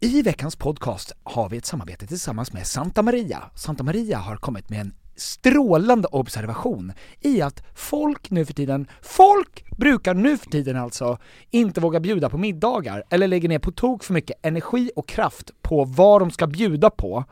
I veckans podcast har vi ett samarbete tillsammans med Santa Maria. Santa Maria har kommit med en strålande observation i att folk nu för tiden, folk brukar nu för tiden alltså inte våga bjuda på middagar eller lägger ner på tok för mycket energi och kraft på vad de ska bjuda på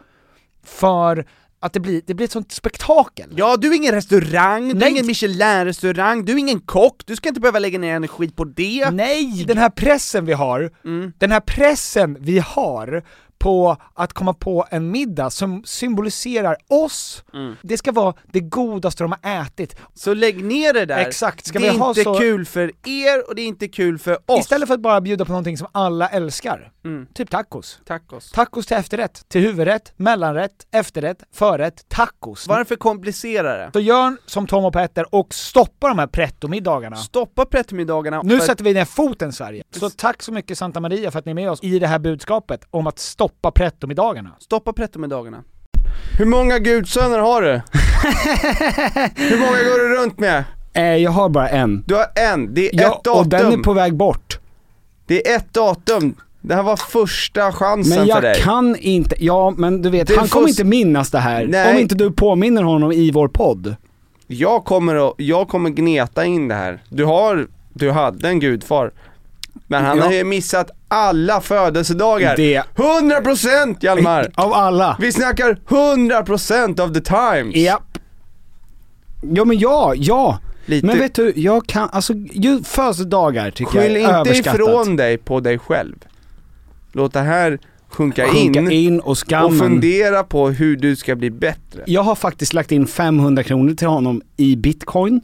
för att det blir, det blir ett sånt spektakel. Ja, du är ingen restaurang, du Nej. är ingen Michelin-restaurang, du är ingen kock, du ska inte behöva lägga ner energi på det. Nej! Den här pressen vi har, den här pressen vi har på att komma på en middag som symboliserar oss. Det ska vara det godaste de har ätit. Så lägg ner det där. Exakt, ska det är vi ha inte så- kul för er och det är inte kul för oss. Istället för att bara bjuda på någonting som alla älskar. Typ tacos. Tacos. Tacos till efterrätt, till huvudrätt, mellanrätt, efterrätt, förrätt, tacos. Varför komplicera det? Så gör som Tom och Petter och stoppa de här pretto-middagarna. Stoppa pretto-middagarna. Nu för- sätter vi ner foten Sverige. Så tack så mycket Santa Maria för att ni är med oss i det här budskapet om att stoppa pretto-middagarna. Stoppa pretto-middagarna. Hur många gudsöner har du? Hur många går du runt med? Eh, jag har bara en. Du har en, det är Ja, ett datum. och den är på väg bort. Det är ett datum. Det här var första chansen Men för jag dig. kan inte, ja men du vet, Du han får kommer inte minnas det här Nej. om inte du påminner honom i vår podd. Jag kommer, att, jag kommer gneta in det här. Du har, du hade en gudfar. Men han Ja. har ju missat alla födelsedagar. Det- 100% Hjalmar! Av alla. Vi snackar 100% of the times! Japp. Ja men ja, ja. Lite. Men vet du, jag kan, alltså födelsedagar tycker Skyll jag är inte ifrån dig på dig själv. Låt det här sjunka, Sjunka in, in och och fundera på hur du ska bli bättre. Jag har faktiskt lagt in 500 kronor till honom i bitcoin.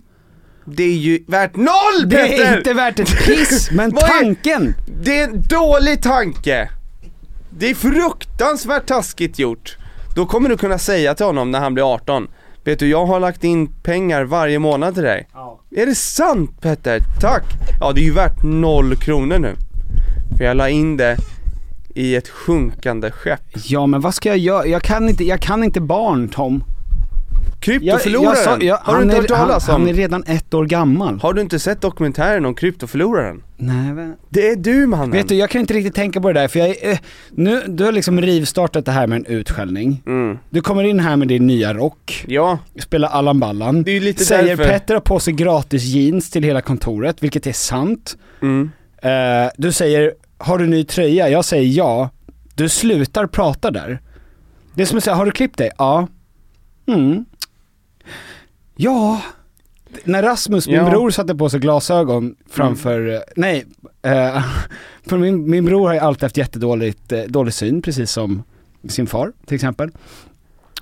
Det är ju värt noll Det Peter! är inte värt ett piss, men Vad är- tanken! Det är en dålig tanke! Det är fruktansvärt taskigt gjort. Då kommer du kunna säga till honom när han blir 18 Vet du, jag har lagt in pengar varje månad till dig. Är det sant Petter? Tack! Ja, det är ju värt noll kronor nu. För jag la in det i ett sjunkande skepp. Ja men vad ska jag göra? Jag kan inte, jag kan inte barn Tom. Kryptoförloraren! sa- jag- har du inte är- hört talas om? Han är redan ett år gammal. Har du inte sett dokumentären om kryptoförloraren? Nej, vä- Det är du mannen! Vet du, jag kan inte riktigt tänka på det där för jag eh, nu, du har liksom rivstartat det här med en utskällning. Mm. Du kommer in här med din nya rock, Ja, spelar Allan Ballan, det är lite säger därför. Petter har på sig gratis jeans till hela kontoret, vilket är sant. Mm. Eh, du säger, har du ny tröja? Jag säger ja. Du slutar prata där. Det är som att säga, har du klippt dig? Ja. Mm. Ja. När Rasmus, min Ja. bror, satte på sig glasögon framför, eh, nej, eh, för min, min bror har ju alltid haft jättedåligt, eh, dålig syn, precis som sin far till exempel.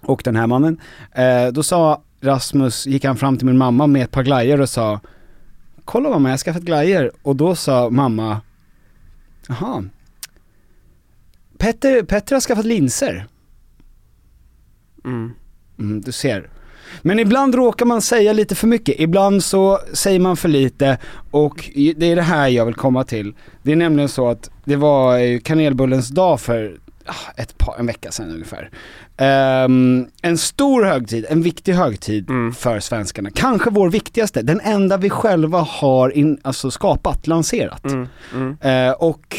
Och den här mannen. Eh, då sa Rasmus, gick han fram till min mamma med ett par glajjor och sa Kolla mamma, jag har skaffat glajjor. Och då sa mamma, jaha. Petter, Petter har skaffat linser. Mm. Mm, du ser. Men ibland råkar man säga lite för mycket, ibland så säger man för lite och det är det här jag vill komma till. Det är nämligen så att det var kanelbullens dag för ah, ett par, en vecka sedan ungefär. Ehm, en stor högtid, en viktig högtid Mm. för svenskarna. Kanske vår viktigaste, den enda vi själva har in, alltså skapat, lanserat. Mm. Mm. Eh, och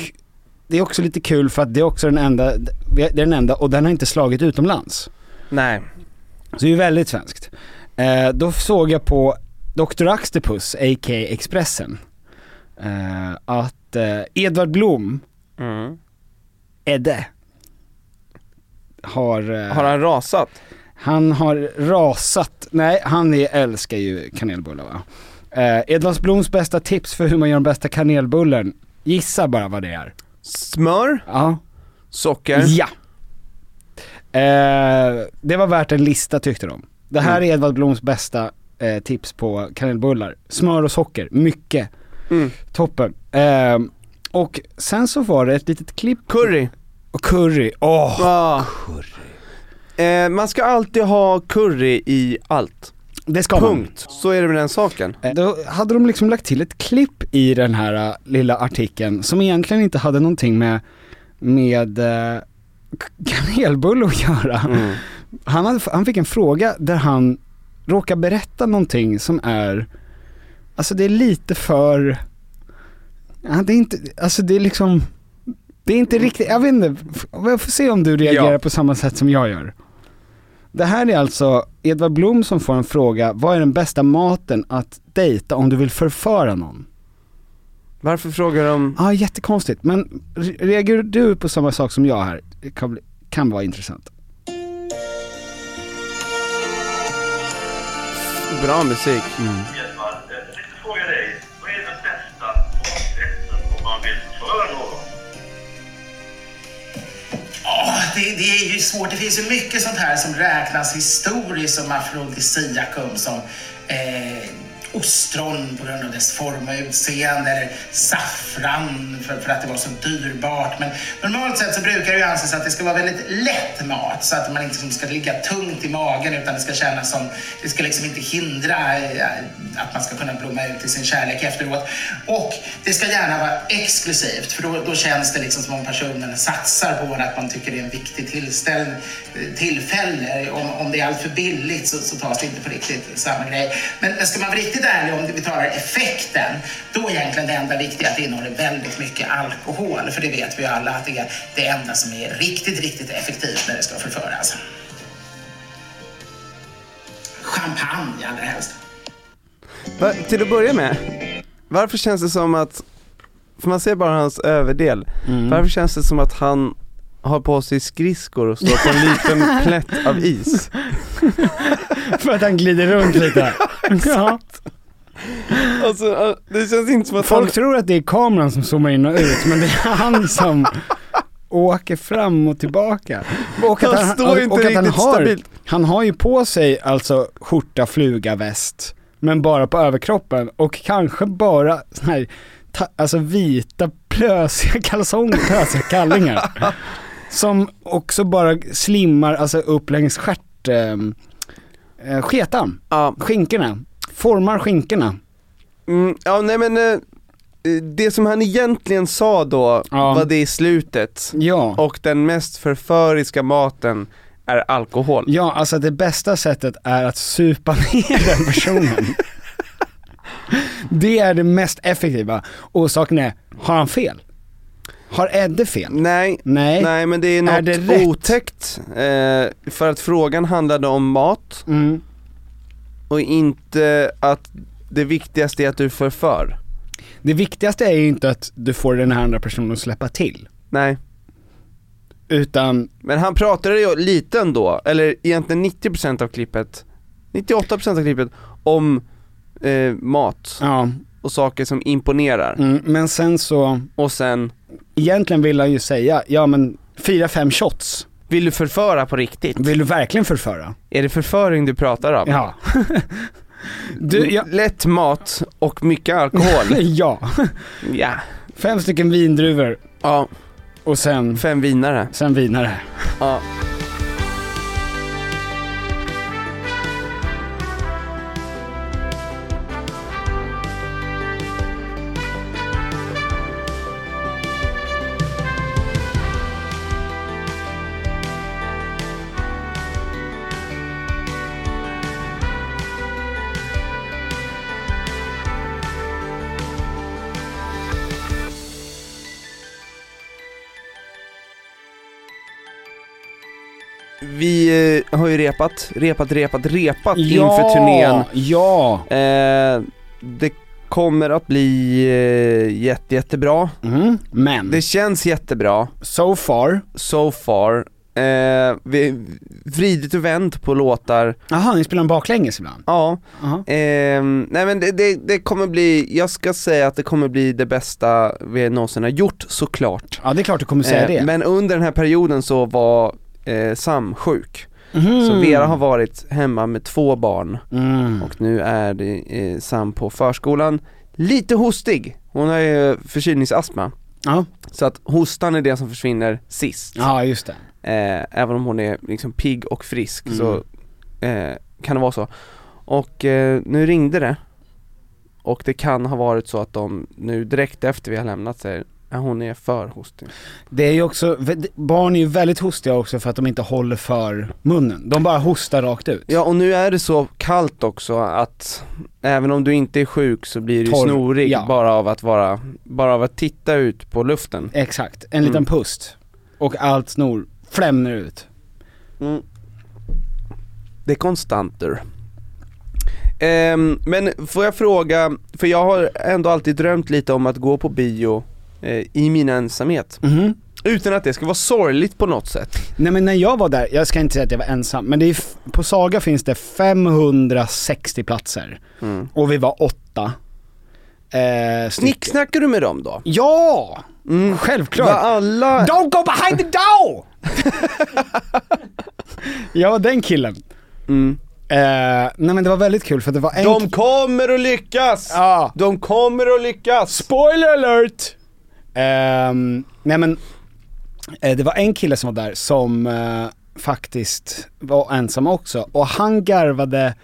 det är också lite kul för att det är också den enda, det är den enda och den har inte slagit utomlands. Nej. Så det är ju väldigt svenskt. Eh, då såg jag på Dr. Axtepus, a.k.a. Expressen, eh, att eh, Edvard Blom, Mm. Edde, har, eh, Har han rasat? han har rasat, nej han är, älskar ju kanelbullar va. Eh, Edvard Bloms bästa tips för hur man gör den bästa kanelbullen, gissa bara vad det är. Smör? Ja. Socker? Ja. Eh, det var värt en lista tyckte de. Det här är Edvard Bloms bästa eh, tips på kanelbullar. Smör och socker, mycket. Mm. Toppen. Eh, och sen så var det ett litet klipp, Curry. och curry, åh! Ja. Eh, man ska alltid ha curry i allt. Det ska man. Punkt. Så är det med den saken. Eh, Då hade de liksom lagt till ett klipp i den här uh, lilla artikeln som egentligen inte hade någonting med, med kanelbulle att göra. Mm. Han, hade, han fick en fråga där han råkar berätta någonting som är, alltså det är lite för, det är inte, alltså det är liksom, det är inte riktigt, jag vet inte, jag får se om du reagerar Ja. på samma sätt som jag gör. Det här är alltså Edvard Blom som får en fråga, vad är den bästa maten att dejta om du vill förföra någon? Varför frågar de? Ja, ah, jättekonstigt, men re- reagerar du på samma sak som jag här? Det kan, bli, kan vara intressant. Bra musik. Ja, det, det är ju svårt. Det finns ju mycket sånt här som räknas historiskt som afrodisiakum som eh, ostron på grund av dess form och utseende eller saffran för, för att det var så dyrbart. Men normalt sett så brukar det ju anses att det ska vara väldigt lätt mat så att man inte liksom ska ligga tungt i magen utan det ska kännas som, det ska liksom inte hindra eh, att man ska kunna blomma ut i sin kärlek efteråt. Och det ska gärna vara exklusivt för då, då känns det liksom som om personen satsar på det, att man tycker det är en viktig tillställning, eh, tillfälle. Om, om det är allt för billigt så, så tas det inte på riktigt samma grej. Men ska man vara riktigt ärlig om vi talar effekten, då är egentligen det enda viktiga att det innehåller väldigt mycket alkohol. För det vet vi ju alla att det är det enda som är riktigt, riktigt effektivt när det ska förföras. Champagne allra helst. Va, till att börja med, varför känns det som att, för man ser bara hans överdel, varför känns det som att han har på sig skridskor och står på en liten plätt av is? För att han glider runt lite. ja. Alltså, det känns inte som att Folk han... tror att det är kameran som zoomar in och ut, men det är han som åker fram och tillbaka. Och Han står inte och att han riktigt har, stabilt. Han har ju på sig alltså skjorta, fluga, väst, men bara på överkroppen och kanske bara sån här, ta, alltså vita plösiga kalsonger, plösiga kallingar. Som också bara slimmar alltså upp längs stjärt, eh, eh, sketan, Ja, skinkorna, formar skinkorna. mm, ja nej men eh, det som han egentligen sa då Ja. var det i slutet Ja. och den mest förföriska maten är alkohol. Ja, alltså det bästa sättet är att supa ner den personen. det är det mest effektiva. Och saken är, har han fel? Har Edde fel? Nej, Nej. nej men det är något Är det otäckt, eh, för att frågan handlade om mat Mm. och inte att det viktigaste är att du förför. Det viktigaste är ju inte att du får den här andra personen att släppa till. Nej, Utan, men han pratade ju lite ändå, eller egentligen 90% av klippet, 98% av klippet om eh, mat ja, och saker som imponerar. mm, men sen så, Och sen, egentligen vill han ju säga, ja men fyra, fem shots, vill du förföra på riktigt? vill du verkligen förföra? Är det förföring du pratar om? Ja. du, ja, Lätt mat och mycket alkohol. ja. ja. Fem stycken vindruvor ja, och sen, fem vinare. sen vinare. Ja. Vi eh, har ju repat, repat, repat, repat inför turnén. Ja, Eh, det kommer att bli eh, jätte, jättebra. mm. men Det känns jättebra, so far, so far. Eh, vi vridit och vänt på låtar, jaha ni spelar en baklänges ibland? ja. Eh, nej men det, det, det kommer bli, jag ska säga att det kommer bli det bästa vi någonsin har gjort såklart. Ja det är klart du kommer säga Eh, det. men under den här perioden så var eh, Sam sjuk. Mhm. Så Vera har varit hemma med två barn mm. och nu är det eh, Sam på förskolan. Lite hostig, hon har ju förkylningsastma. Ja, Så att hostan är det som försvinner sist. ja just det. Eh, även om hon är liksom pigg och frisk Mm. så eh, kan det vara så. Och eh, nu ringde det och det kan ha varit så att de nu direkt efter vi har lämnat säger hon är för hostig. Det är ju också, barn är ju väldigt hostiga också för att de inte håller för munnen. De bara hostar rakt ut. Ja och nu är det så kallt också att även om du inte är sjuk så blir du Torr, snorig ja. bara av att vara, bara av att titta ut på luften. Exakt, en liten Mm. pust. Och allt snor flämner ut. Mm. Det är konstanter. Ehm, men får jag fråga, för jag har ändå alltid drömt lite om att gå på bio eh, i min ensamhet. Mhm. Utan att det ska vara sorgligt på något sätt. Nej men när jag var där, jag ska inte säga att jag var ensam, men det är, på Saga finns det 560 platser. Mm. Och vi var åtta. Eh. Snicksnackar du med dem då? Ja! Mm. Självklart! Var alla... Don't go behind the door! jag var den killen. Mm. Eh, nej men det var väldigt kul för det var en... De kommer att lyckas! Ja. De kommer att lyckas! Spoiler alert! Ehm, nej men, eh, det var en kille som var där som eh, faktiskt var ensam också och han garvade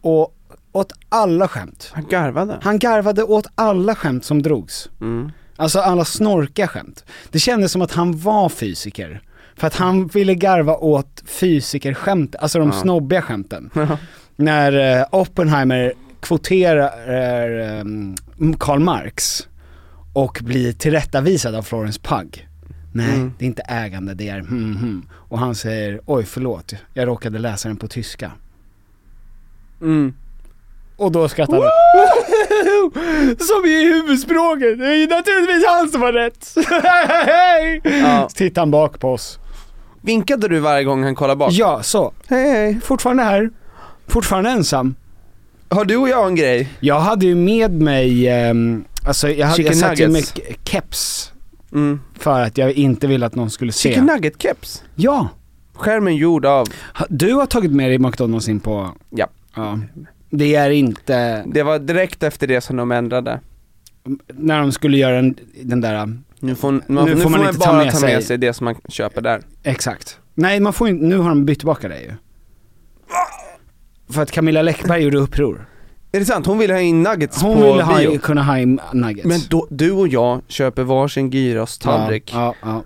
och, åt alla skämt. Han garvade. Han garvade åt alla skämt som drogs. Mm. Alltså alla snorkiga skämt. Det kändes som att han var fysiker. För att han ville garva åt fysikerskämt, alltså de Ja. snobbiga skämten. När eh, Oppenheimer kvoterar eh, Karl Marx och blir tillrättavisad av Florence Pugh. Nej, Mm. det är inte ägande, det är hmm, hmm. Och han säger, oj förlåt, jag råkade läsa den på tyska. Mm. Och då skrattar han. Som i huvudspråket, det är ju naturligtvis han som har rätt. Ja. Så tittar han bak på oss. Vinkade du varje gång han kollade bak? Ja, så. Hej hej. Fortfarande här. Fortfarande ensam. Har du och jag en grej? Jag hade ju med mig, ehm, alltså jag, hade, jag satt ju med keps. Mm. För att jag inte ville att någon skulle se. Chicken nugget keps. Ja. Skärmen gjord av, Du har tagit med dig McDonalds in på, ja. ja. Det är inte, Det var direkt efter det som de ändrade. när de skulle göra en, den där, Nu får, man, nu får man man, inte ta bara med ta med sig- sig det som man köper där. exakt. Nej man får inte, nu har de bytt tillbaka det ju. För att Camilla Läckberg gjorde uppror. Är det sant? Hon ville ha in nuggets Hon på ville ha, bio. kunna ha in nuggets. Men då, du och jag köper varsin gyros-tallrik Ja, ja, ja.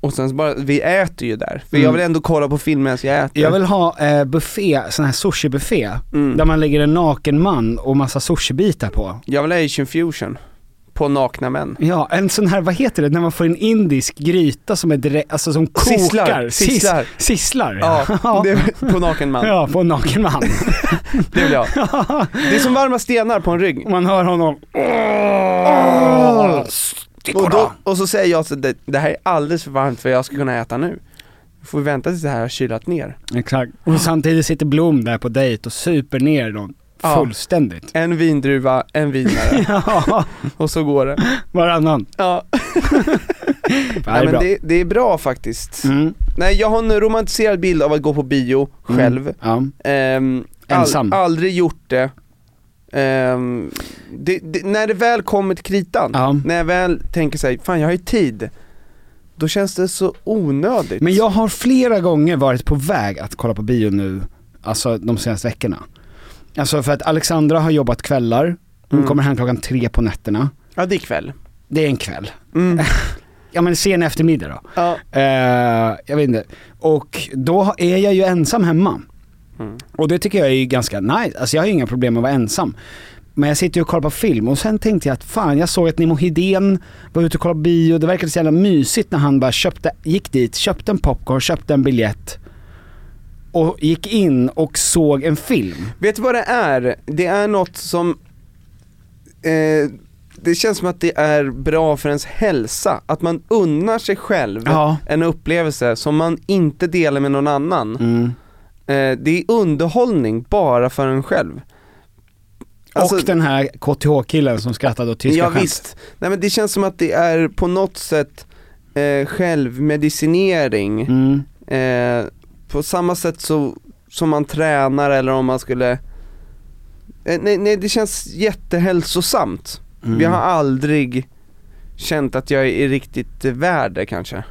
och sen så bara, vi äter ju där. För Mm. jag vill ändå kolla på film medan jag äter. Jag vill ha eh, buffé, sån här sushi-buffé. Mm. Där man lägger en naken man och massa sushibitar på. Jag vill ha Asian fusion. På nakna män. Ja, en sån här, vad heter det, när man får en indisk gryta som är direkt, alltså som kokar. Sisslar, Sis- sisslar. Sisslar, Ja, det är på naken man. Ja, på en naken man. Det vill jag. Det är som varma stenar på en rygg. Man hör honom. Och, då, och så säger jag att det, det här är alldeles för varmt för jag ska kunna äta nu. Får vi vänta tills det här har kylat ner. Exakt. Och samtidigt sitter Blom där på dejt och super ner dem Ja. fullständigt. En vindruva, en vinare. Ja, och så går det. varannan. Ja, Nej, men det, det är bra faktiskt. Mm. Nej jag har en romantiserad bild av att gå på bio själv. Mm. Ja. Ehm, Ensam. aldrig gjort det. Ehm, det, det. När det väl kommer till kritan, Ja. när jag väl tänker sig, fan jag har ju tid. Då känns det så onödigt. Men jag har flera gånger varit på väg att kolla på bio nu, alltså de senaste veckorna. Alltså för att Alexandra har jobbat kvällar, hon Mm. kommer hem klockan tre på nätterna. Ja det är kväll. Det är en kväll. Mm. Ja men sen eftermiddag då. ja. Eh, jag vet inte. Och då är jag ju ensam hemma. Mm. Och det tycker jag är ju ganska nice, alltså jag har ju inga problem med att vara ensam. Men jag sitter ju och kollar på film och sen tänkte jag att fan jag såg att Nemo Hedén var ute och kollade bio, det verkade så jävla mysigt när han bara köpte, gick dit, köpte en popcorn, köpte en biljett och gick in och såg en film. Vet du vad det är? Det är något som eh, Det känns som att det är bra för ens hälsa, att man unnar sig själv Ja. en upplevelse som man inte delar med någon annan. Mm. Eh, det är underhållning bara för en själv. Alltså- och den här KTH-killen som skrattade åt tyska Ja skämt. visst, nej men det känns som att det är på något sätt eh, självmedicinering. Mm. Eh, på samma sätt så, som man tränar eller om man skulle eh, nej, nej det känns jättehälsosamt. Mm. Vi har aldrig känt att jag är riktigt värd det kanske.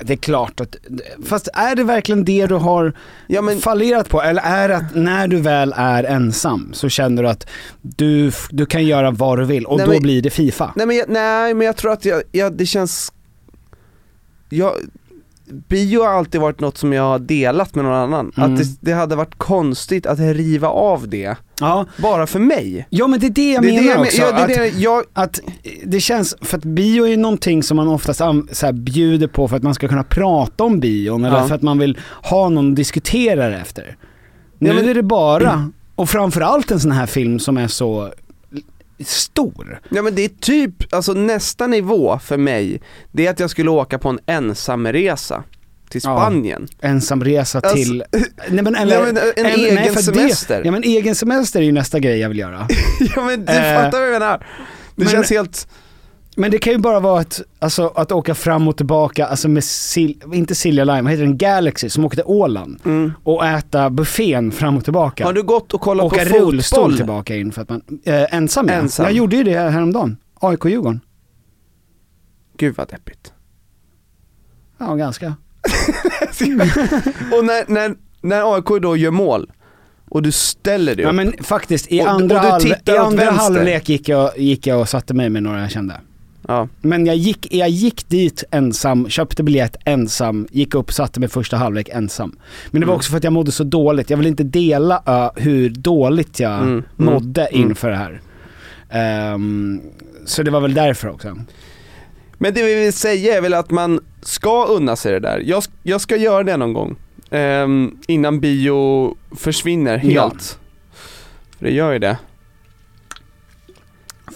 Det är klart att, fast är det verkligen det du har Ja men, fallerat på? Eller är det att när du väl är ensam så känner du att du, du kan göra vad du vill och Nej, då men- blir det Fifa? nej men, jag, nej men jag tror att jag, jag det känns, jag, bio har alltid varit något som jag har delat med någon annan. Mm. Att det, det hade varit konstigt att riva av det, Ja, bara för mig. ja men det är det jag det menar det jag, också. ja, det att, det, jag, att det känns, för att bio är ju någonting som man oftast så här, bjuder på för att man ska kunna prata om bion eller Ja. för att man vill ha någon att diskutera det efter. Nu Ja, men- är det bara, och framförallt en sån här film som är så stor. Ja men det är typ, alltså nästa nivå för mig, det är att jag skulle åka på en ensamresa till Ja. Spanien. Ensamresa Alltså, till, nej men eller, Ja, men en egen för semester. Det, ja men egen semester är ju nästa grej jag vill göra. ja men du Eh, fattar vad jag menar. Det men- känns helt, Men det kan ju bara vara att, alltså, att åka fram och tillbaka, alltså med, Sil- inte Silja Line, vad heter den, Galaxy som åkte till Åland mm. och äta buffén fram och tillbaka. Har du gått och kollat Åka på rullstol fotboll? tillbaka in för att man, eh, ensam, ja. Ensam. Jag gjorde ju det häromdagen, AIK-Djurgården. Gud vad deppigt. Ja, ganska. och när, när, när AIK då gör mål, och du ställer dig Ja upp, men faktiskt, i Och- andra, och tittar i andra halvlek gick jag, gick jag och satte mig med några jag kände. Ja. Men jag gick, jag gick dit ensam, köpte biljett ensam, gick upp, satte mig första halvlek ensam. Men det var Mm. också för att jag mådde så dåligt, jag ville inte dela ö, hur dåligt jag Mm, mm, mådde mm. inför det här. Ehm, så det var väl därför också. Men det vi vill säga är väl att man ska unna sig det där. Jag, jag ska göra det någon gång. Ehm, innan bio försvinner helt. Ja. För det gör ju det.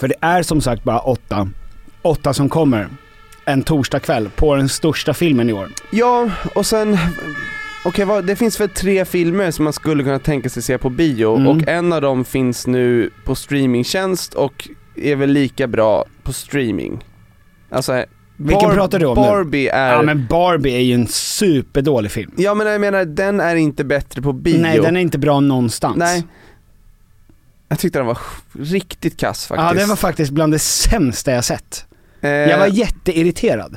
För det är som sagt bara åtta, åtta som kommer en torsdagkväll på den största filmen i år. Ja, och sen, okej vad, det finns väl tre filmer som man skulle kunna tänka sig se på bio Mm. och en av dem finns nu på streamingtjänst och är väl lika bra på streaming. Alltså, Vilken pratar du om nu? Barbie är, Ja men Barbie är ju en superdålig film. ja men jag menar den är inte bättre på bio. Nej den är inte bra någonstans. Nej. Jag tyckte den var riktigt kass faktiskt. Ja den var faktiskt bland det sämsta jag sett. Eh, Jag var jätteirriterad.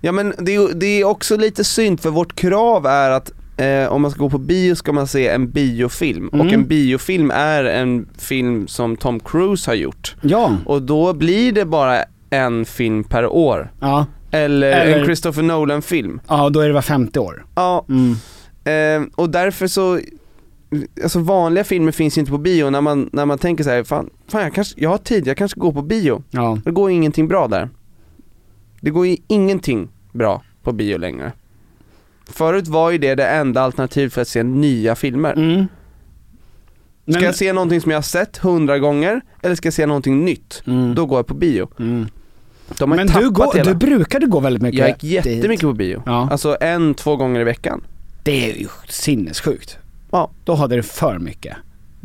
Ja men det är, det är också lite synd för vårt krav är att eh, om man ska gå på bio ska man se en biofilm Mm. och en biofilm är en film som Tom Cruise har gjort Ja. och då blir det bara en film per år Ja. eller, Eller- en Christopher Nolan film. Ja då är det var femte år. Ja, Mm. eh, och därför så Alltså vanliga filmer finns inte på bio när man, när man tänker så här, fan, fan jag, kanske, jag har tid, jag kanske går på bio. Ja. Det går ingenting bra där. Det går ju ingenting bra på bio längre. Förut var ju det det enda alternativet för att se nya filmer. Mm. Ska Men- jag se någonting som jag har sett hundra gånger, eller ska jag se någonting nytt? Mm. Då går jag på bio. Mm. Men du, går, hela. du brukade gå väldigt mycket jag gick dit. jättemycket på bio. Ja. Alltså en, två gånger i veckan. Det är ju sinnessjukt. Ja. Då hade det för mycket.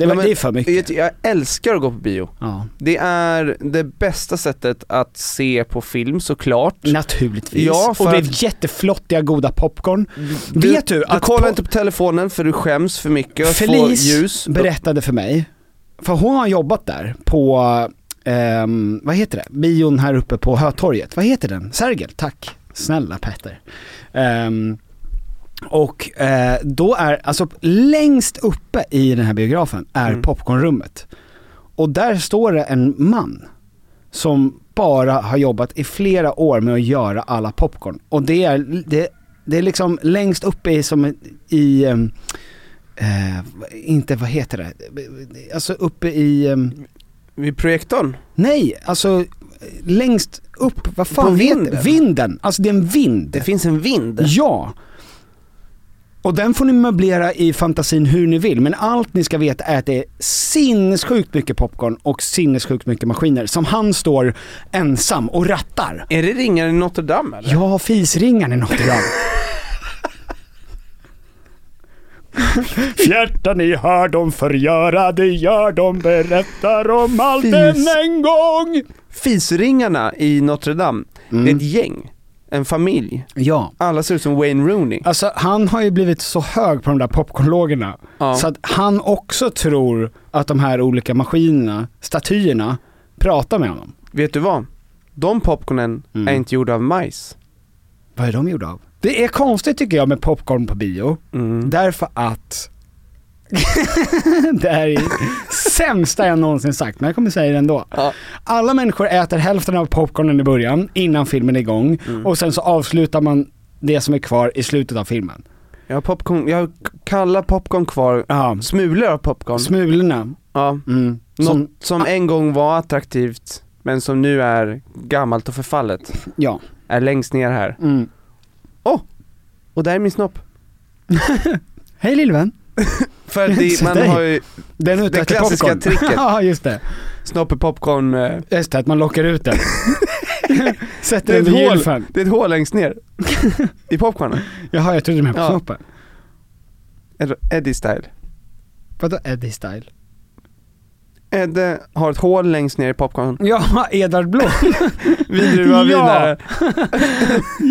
Det, Ja, var, men det är för mycket. Jag, jag älskar att gå på bio. Ja. Det är det bästa sättet att se på film såklart. Naturligtvis. Ja, för och det är jätteflottiga goda popcorn. Du, Vet du du att kollar po- inte på telefonen för du skäms för mycket och Felice ljus. berättade för mig, för hon har jobbat där på, ehm, vad heter det, bion här uppe på Hötorget. Vad heter den? Sergel, tack. Snälla Petter. Ehm, och eh, då är, alltså längst uppe i den här biografen är Mm. popcornrummet. Och där står det en man som bara har jobbat i flera år med att göra alla popcorn. Och det är, det, det är liksom längst uppe i, som i, ehm, eh, inte vad heter det, alltså uppe i, ehm, Vid projektorn? nej, alltså längst upp, vad fan På heter det? Vinden, alltså det är en vind. Det finns en vind. Ja! Och den får ni möblera i fantasin hur ni vill, men allt ni ska veta är att det är sinnessjukt mycket popcorn och sinnessjukt mycket maskiner som han står ensam och rattar. Är det ringaren i Notre Dame eller? Ja, fisringaren i Notre Dame. Fjärtar ni hör dem förgöra, det gör de berättar om allt Fis. än en gång. Fisringarna i Notre Dame, Mm. det är ett gäng. En familj. Ja, Alla ser ut som Wayne Rooney. alltså han har ju blivit så hög på de där popcornlågorna Ja. så att han också tror att de här olika maskinerna, statyerna, pratar med honom. Vet du vad? de popcornen Mm. är inte gjorda av majs. Vad är de gjorda av? Det är konstigt tycker jag med popcorn på bio. Mm. Därför att det här är sämsta jag någonsin sagt, men jag kommer säga det ändå. Ja. Alla människor äter hälften av popcornen i början, innan filmen är igång, Mm. och sen så avslutar man det som är kvar i slutet av filmen. Jag har popcorn, jag har kalla popcorn kvar, Ja, smulor av popcorn. smulorna. ja. Mm. Något Som, en gång var attraktivt, men som nu är gammalt och förfallet. ja. Är längst ner här. Mm. Och där är min snopp. Hej lillvän. För det, man har ju Den ute Det klassiska popcorn. tricket. ja, just det. snopp i popcorn, eh, Just det, att man lockar ut den. Sätter Det är den i hål. gylfen. det är ett hål längst ner. I popcornen. Jaha, jag trodde du menade på Ja. snoppen. Eddie style. Vadå Eddie style? Edde har ett hål längst ner i popcornen. Ja, Edvard Blom. Vidruva Ja. vidare.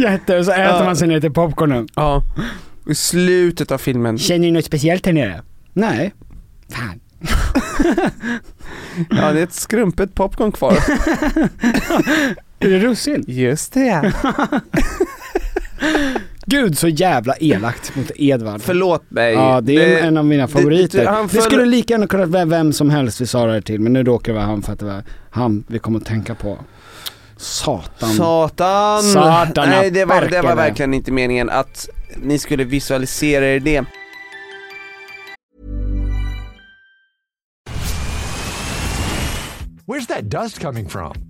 Jätte, så äter Ja. man sig ner till popcornen. Ja. I slutet av filmen. Känner ni något speciellt här nere? Nej. Fan. Ja, det är ett skrumpet popcorn kvar. Är det russin? Just det ja. Gud så jävla elakt mot Edvard. Förlåt mig. Ja, det är en av mina favoriter. det- Det, föll- skulle lika gärna kunna vara vem som helst vi sa det här till, men nu råkar det vara han för att det var han vi kom att tänka på. Satan. Satan! Satan, Nej det var, det verkligen. var verkligen inte meningen att ni skulle visualisera er det. Where's that dust coming from?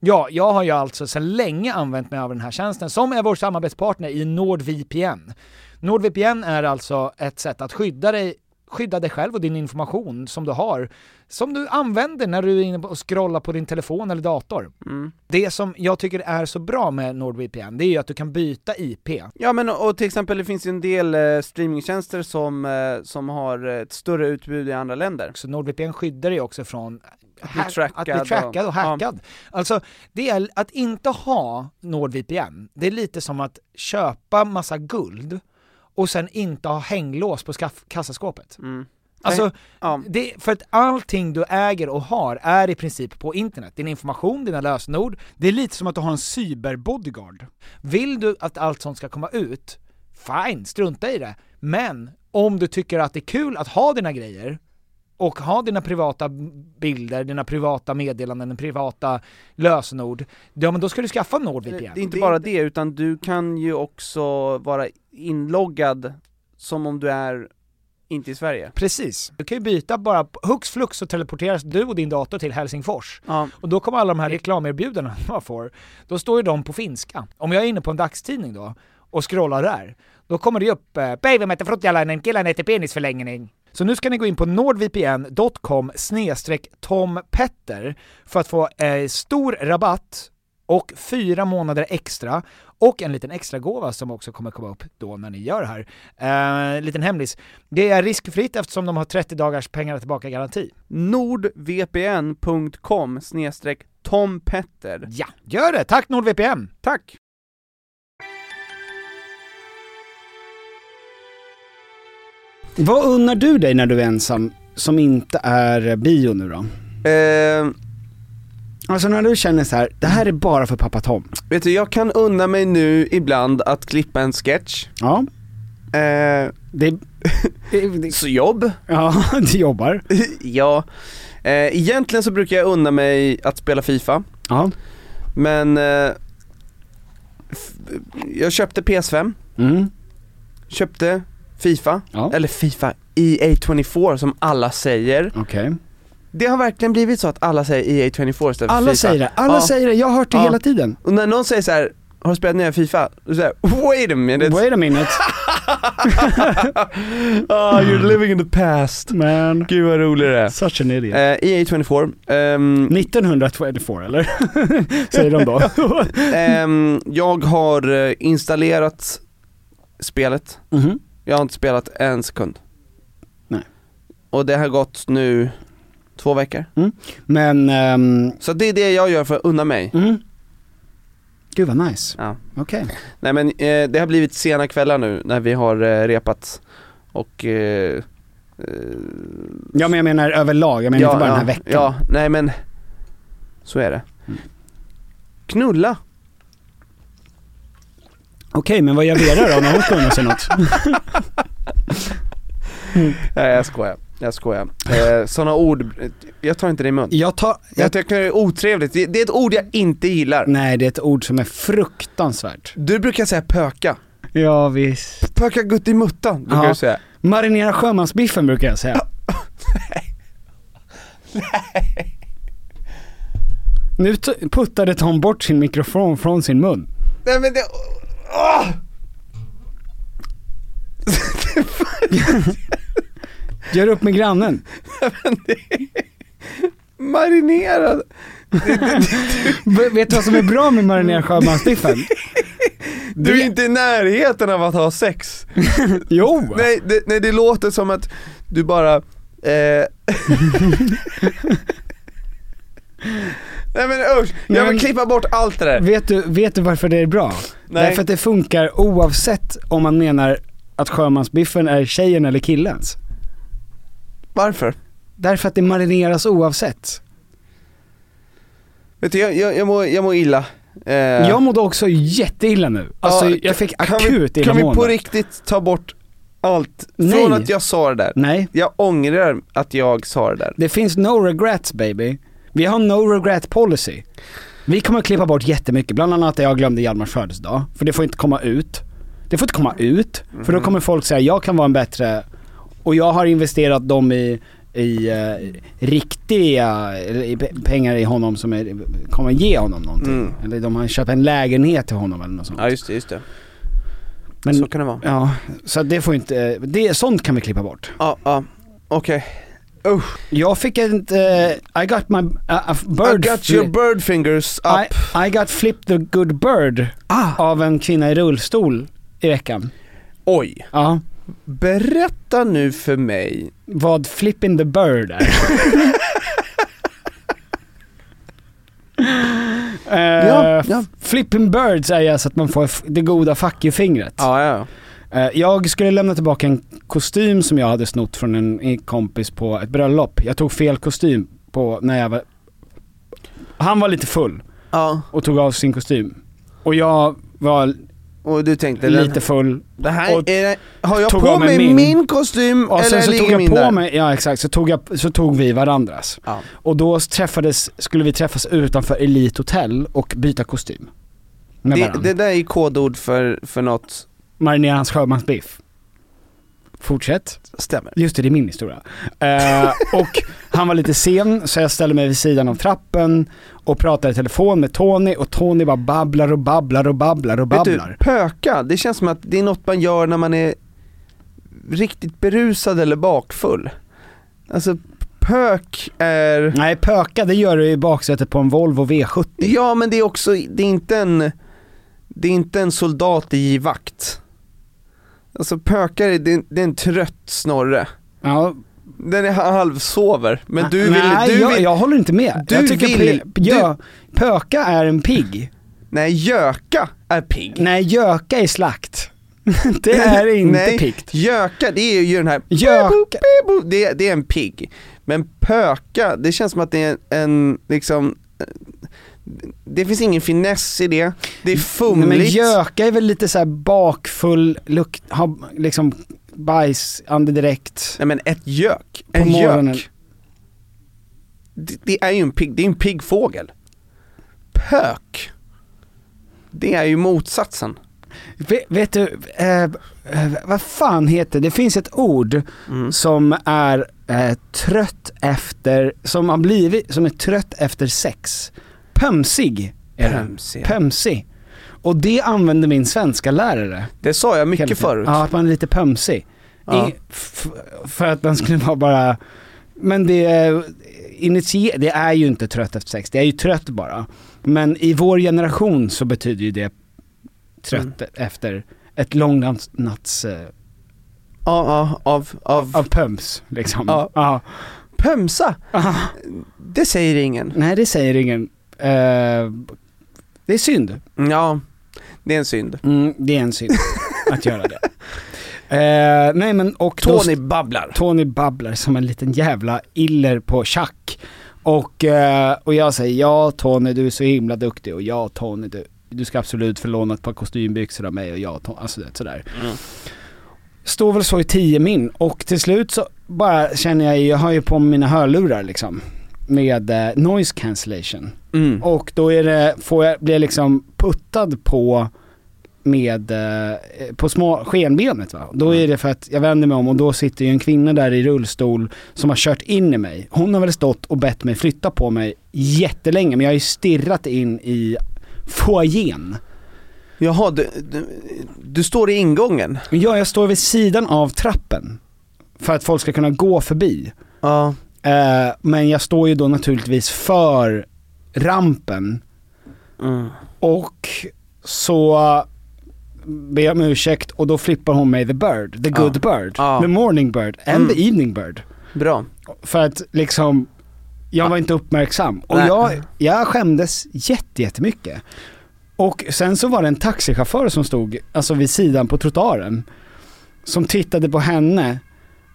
Ja, jag har ju alltså sedan länge använt mig av den här tjänsten som är vår samarbetspartner i NordVPN. NordVPN är alltså ett sätt att skydda dig skydda dig själv och din information som du har, som du använder när du är inne och scrollar på din telefon eller dator. Mm. Det som jag tycker är så bra med NordVPN, det är ju att du kan byta IP. Ja men och, till exempel det finns ju en del eh, streamingtjänster som, eh, som har ett större utbud i andra länder. Så NordVPN skyddar dig också från Att bli trackad att bli trackad och hackad. Alltså, det är att inte ha NordVPN, det är lite som att köpa massa guld och sen inte ha hänglås på kassaskåpet. Mm. Alltså, ja. det, för att allting du äger och har är i princip på internet. Din information, dina lösenord, det är lite som att du har en cyberbodyguard. Vill du att allt sånt ska komma ut, fine, strunta i det. Men om du tycker att det är kul att ha dina grejer, och ha dina privata bilder, dina privata meddelanden, dina privata lösenord, ja men då ska du skaffa NordVPN. Det är inte bara det, utan du kan ju också vara inloggad som om du är inte i Sverige. Precis. Du kan ju byta bara, hux flux så teleporteras du och din dator till Helsingfors. Ja. Och då kommer alla de här reklamerbjudandena man får, då står ju de på finska. Om jag är inne på en dagstidning då, och scrollar där, då kommer det upp eh, “Päivä mätte fruttjalainen, killen heter penisförlängning”. Så nu ska ni gå in på nordvpn.com tompetter för att få eh, stor rabatt och fyra månader extra och en liten extra gåva som också kommer komma upp då när ni gör det här. Eh, liten hemlis. Det är riskfritt eftersom de har 30 dagars pengar tillbaka garanti. nordvpn.com tompetter. Ja, gör det! Tack NordVPN! Tack! Vad unnar du dig när du är ensam, som inte är bio nu då? Eh, Alltså när du känner så här, det här är bara för pappa Tom. vet du, jag kan unna mig nu ibland att klippa en sketch. Ja, Eh, det... det så jobb. ja, du jobbar. ja. Eh, egentligen så brukar jag unna mig att spela FIFA, Ja. men eh, jag köpte PS5, Mm. köpte Fifa, Ja. eller Fifa EA24 som alla säger. Okej. Det har verkligen blivit så att alla säger EA24 istället för Alla Fifa. säger det, alla Ja. säger det, jag har hört det Ja. hela tiden. Och när någon säger så här, har du spelat nya Fifa? Då säger wait a minute. Wait a minute. oh, you're living in the past. Man, Gud vad rolig det är. such an idiot. Eh, EA24, ehm, 1924 eller? Säger de då. ehm, jag har eh, installerat spelet, Mhm. Jag har inte spelat en sekund. Nej. Och det har gått nu två veckor. Men, ehm, Så det är det jag gör för att unna mig. mm. Gud vad nice. Ja. Okej. Nej men eh, det har blivit sena kvällar nu när vi har eh, repat och eh, eh, Ja men jag menar överlag, jag menar inte bara ja, den här veckan. Ja, nej men så är det. Mm. Knulla. Okej, men vad gör Vera då när hon ska unna sig något? Nej jag skojar, jag skojar. Eh, Sådana ord, jag tar inte det i mun. Jag tar, Jag jag, tycker det är otrevligt, det, det är ett ord jag inte gillar. nej det är ett ord som är fruktansvärt. Du brukar säga pöka. Ja visst. Pöka gutt i muttan, brukar Ja. du säga. Marinera sjömansbiffen brukar jag säga. Nu t- puttade Tom bort sin mikrofon från sin mun. Nej men det, åh! Gör upp med grannen. Marinerad. Vet du vad som är bra med marinerad sjömansbiffen? Du är inte i närheten av att ha sex. Jo! Nej det, nej, det låter som att du bara, eh... Nej men usch, jag Men- vill klippa bort allt det där. Vet du, vet du varför det är bra? Nej. Därför att det funkar oavsett om man menar att sjömansbiffen är tjejen eller killens. Varför? Därför att det marineras oavsett. Vet du, jag, jag, jag, mår, jag mår illa. Eh, Jag mådde också jätteilla nu. Alltså ja, jag fick akut vi, Kan vi på illamående. riktigt ta bort allt Nej. från att jag sa det där? Nej, Jag ångrar att jag sa det där. det finns no regrets baby. Vi har no regret policy. Vi kommer att klippa bort jättemycket, bland annat att jag glömde Hjalmars födelsedag. För det får inte komma ut. Det får inte komma ut, för Mm. då kommer folk säga jag kan vara en bättre, och jag har investerat dem i, i eh, riktiga i pe- pengar i honom som är, kommer ge honom någonting. Mm. Eller de har köpt en lägenhet till honom eller något sånt. Ja just det, just det. Men, Så kan det vara. ja, så det får inte, det, sånt kan vi klippa bort. Ja, ja, okej. Jag fick ett, eh, I got my, uh, bird I got your bird fingers up. I, I got flip the good bird Ah. av en kvinna i rullstol i veckan. Oj. Ja. Berätta nu för mig. Vad flipping the bird är. Eh, Ja, ja. Flipping birds är alltså att man får det goda fuck you-fingret. Ja, ja. Eh, jag skulle lämna tillbaka en kostym som jag hade snott från en kompis på ett bröllop. Jag tog fel kostym på när jag var... Han var lite full Ja, och tog av sin kostym. Och jag var och du tänkte lite full. det här och det, har jag tog på mig min. min, kostym Och sen eller så ligger jag min på där? mig, ja exakt, så tog, jag, så tog vi varandras. Ja. Och då träffades, skulle vi träffas utanför Elite Hotel och byta kostym. Med Det, varandra. det där är kodord för, för något, Marinera hans sjömansbiff. Fortsätt. stämmer. Just det, det är min historia. Eh, och han var lite sen så jag ställde mig vid sidan av trappen och pratade i telefon med Tony och Tony bara babblar och babblar och babblar och Vet babblar. du, pöka, det känns som att det är något man gör när man är riktigt berusad eller bakfull. Alltså pök är, Nej, pöka det gör du i baksätet på en Volvo V70. ja men det är också, det är inte en, det är inte en soldat i vakt. Alltså pökar, det är, det är en trött snorre. Ja, Den är halvsover, men du vill, Nej, du jag, vill, jag håller inte med. Du jag tycker vill- pe- ja, pöka är en pigg. nej göka är pigg. Nej, göka är slakt. det är inte nej, piggt. Göka, det är ju den här Göka. Det, det är en pigg. Men pöka, det känns som att det är en, liksom, eh, det finns ingen finess i det. Det är Nej, fumligt. men göka är väl lite så bakfull, lukt, ha, liksom bajs, andedräkt. Nej men ett gök, På en morgonen. gök. Det, det är ju en pigg, det är en piggfågel. Pök. Det är ju motsatsen. Vet, vet du, eh, eh, vad fan heter det? finns ett ord Mm. som är eh, trött efter, som har blivit, som är trött efter sex. Pömsig. är det. Pömsig. Pömsig. Och det använde min svenska lärare. Det sa jag mycket förut. Ja, att man är lite pömsig. Ja. I, för att man skulle vara bara, men det, är- initie, det är ju inte trött efter sex, det är ju trött bara. Men i vår generation så betyder ju det trött Mm. efter ett långt natts, eh, Ja, ja, av, av, av pöms liksom. Ja. Ja. pömsa. Ah. Det säger ingen. Nej det säger ingen. Eh, det är synd. Ja, det är en synd. Mm, det är en synd att göra det. Eh, nej men och då- Tony babblar. Tony babblar som en liten jävla iller på schack. Och, eh, och jag säger ja Tony du är så himla duktig och ja Tony du, du ska absolut få låna ett par kostymbyxor av mig och ja Tony, alltså det, sådär. Står väl så i tio min och till slut så bara känner jag, jag har ju på mina hörlurar liksom. Med eh, noise cancellation. Mm. Och då är det, får jag, blir jag liksom puttad på med, eh, på små skenbenet va. Då är det för att jag vänder mig om och då sitter ju en kvinna där i rullstol som har kört in i mig. Hon har väl stått och bett mig flytta på mig jättelänge men jag har ju stirrat in i foajén. Jaha, du, du, du står i ingången? Ja, jag står vid sidan av trappen. För att folk ska kunna gå förbi. Ja. Eh, men jag står ju då naturligtvis för rampen. Mm. Och så ber jag om ursäkt och då flippar hon mig the bird, the good bird, Ja. the morning bird and Mm. the evening bird. Bra. För att liksom, jag var inte uppmärksam. Och Nej. jag, jag skämdes jätte, jättemycket. Och sen så var det en taxichaufför som stod, alltså vid sidan på trottoaren. Som tittade på henne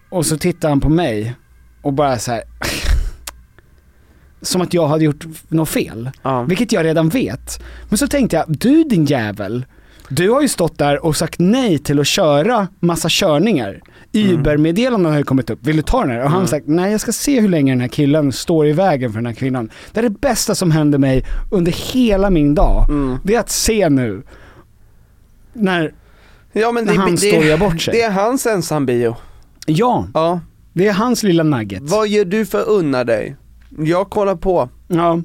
och så tittade han på mig och bara så här. Som att jag hade gjort något fel. Ja. Vilket jag redan vet. Men så tänkte jag, du din jävel. Du har ju stått där och sagt nej till att köra massa körningar. Uber-meddelanden har ju kommit upp, vill du ta den här? Och han har sagt, nej jag ska se hur länge den här killen står i vägen för den här kvinnan. Det är det bästa som händer mig under hela min dag. Mm. Det är att se nu, när, Ja men när det, han det, står och gör bort sig. det är hans ensam-bio. ja, Ja. Det är hans lilla nugget. Vad gör du för unna dig? Jag kollar på Ja,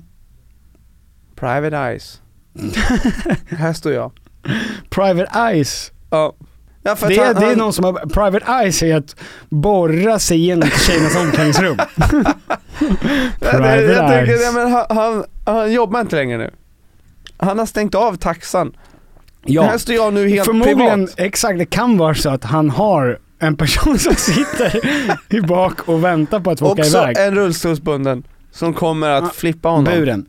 Private Eyes. Här står jag. Private Eyes. Ja. ja Det är, han, det är han, någon som har, Private Eyes är att borra sig igenom tjejernas omklädningsrum. jag, Private jag tänker, Eyes. ja, men han, han, han jobbar inte längre nu. Han har stängt av taxan. Här står jag nu helt Förmodligen, privat. exakt, det kan vara så att han har en person som sitter i bak och väntar på att få åka Också iväg. en rullstolsbunden som kommer att Ja, flippa honom. Buren.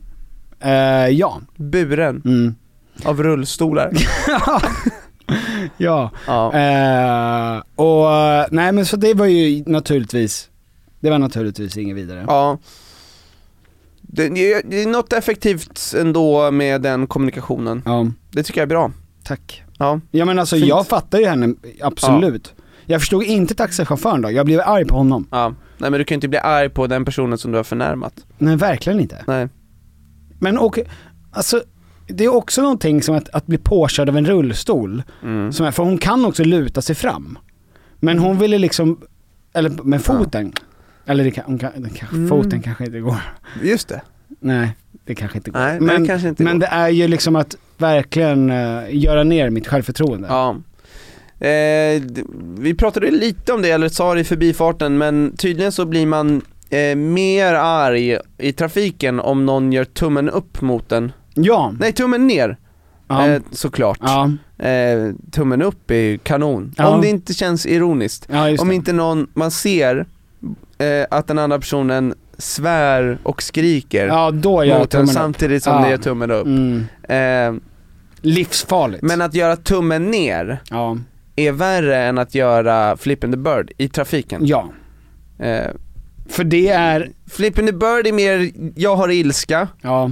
Eh, ja. Buren Mm. av rullstolar. ja. Ja. Eh, och nej men så det var ju naturligtvis, det var naturligtvis inget vidare. ja. Det, det är något effektivt ändå med den kommunikationen. Ja, Det tycker jag är bra. tack. Ja. Ja men alltså Fint. jag fattar ju henne, absolut. Jag förstod inte taxichauffören då, jag blev arg på honom. ja. Nej men du kan ju inte bli arg på den personen som du har förnärmat. Nej verkligen inte. Nej. Men och, alltså det är också någonting som att, att bli påkörd av en rullstol. Mm. Som är, för hon kan också luta sig fram. Men hon ville liksom, eller med foten. Eller det kan, hon kan, kanske, Mm. foten kanske inte går. Just det. Nej, det kanske inte går. Nej, men, det kanske inte men går. det är ju liksom att verkligen eh, göra ner mitt självförtroende. Ja. Eh, vi pratade lite om det, eller sa det i förbifarten, men tydligen så blir man eh, mer arg i trafiken om någon gör tummen upp mot en. Ja. Nej, tummen ner. Ja. Eh, såklart. Ja. Eh, tummen upp är ju kanon. Ja. Om det inte känns ironiskt. Ja, Om inte någon, man ser eh, att den andra personen svär och skriker Ja, då gör mot en samtidigt som Ja. det gör tummen upp. Mm. Eh, Livsfarligt. men att göra tummen ner Ja. Är värre än att göra flip in the bird i trafiken. Ja. Eh, För det är, flip in the bird är mer, jag har ilska, ja.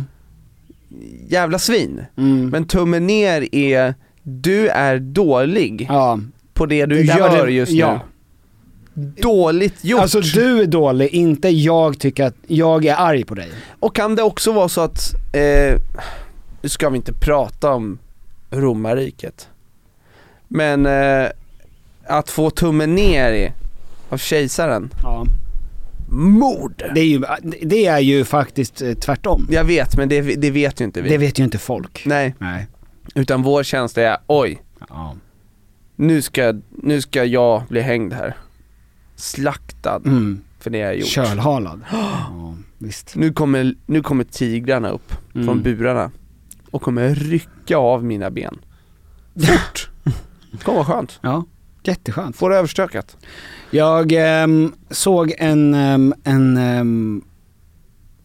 jävla svin. Mm. Men tummen ner är, du är dålig ja. på det du Det där var gör det- just nu. ja. Dåligt gjort. Alltså du är dålig, inte jag tycker att jag är arg på dig. Och kan det också vara så att, eh, nu ska vi inte prata om romarriket. Men eh, att få tummen ner i, av kejsaren, Ja. mord! Det är ju, det är ju faktiskt eh, tvärtom. Jag vet, men det, det vet ju inte vi. Det vet ju inte folk. Nej, Nej. utan vår känsla är oj, Ja. nu ska, nu ska jag bli hängd här. Slaktad Mm. för det jag har gjort. Kölhalad. Ja, visst. Nu kommer, nu kommer tigrarna upp Mm. från burarna och kommer rycka av mina ben. Fort! Kommer skönt. Ja, jätteskönt. Få det överstökat. Jag ehm, såg en, ehm, en ehm,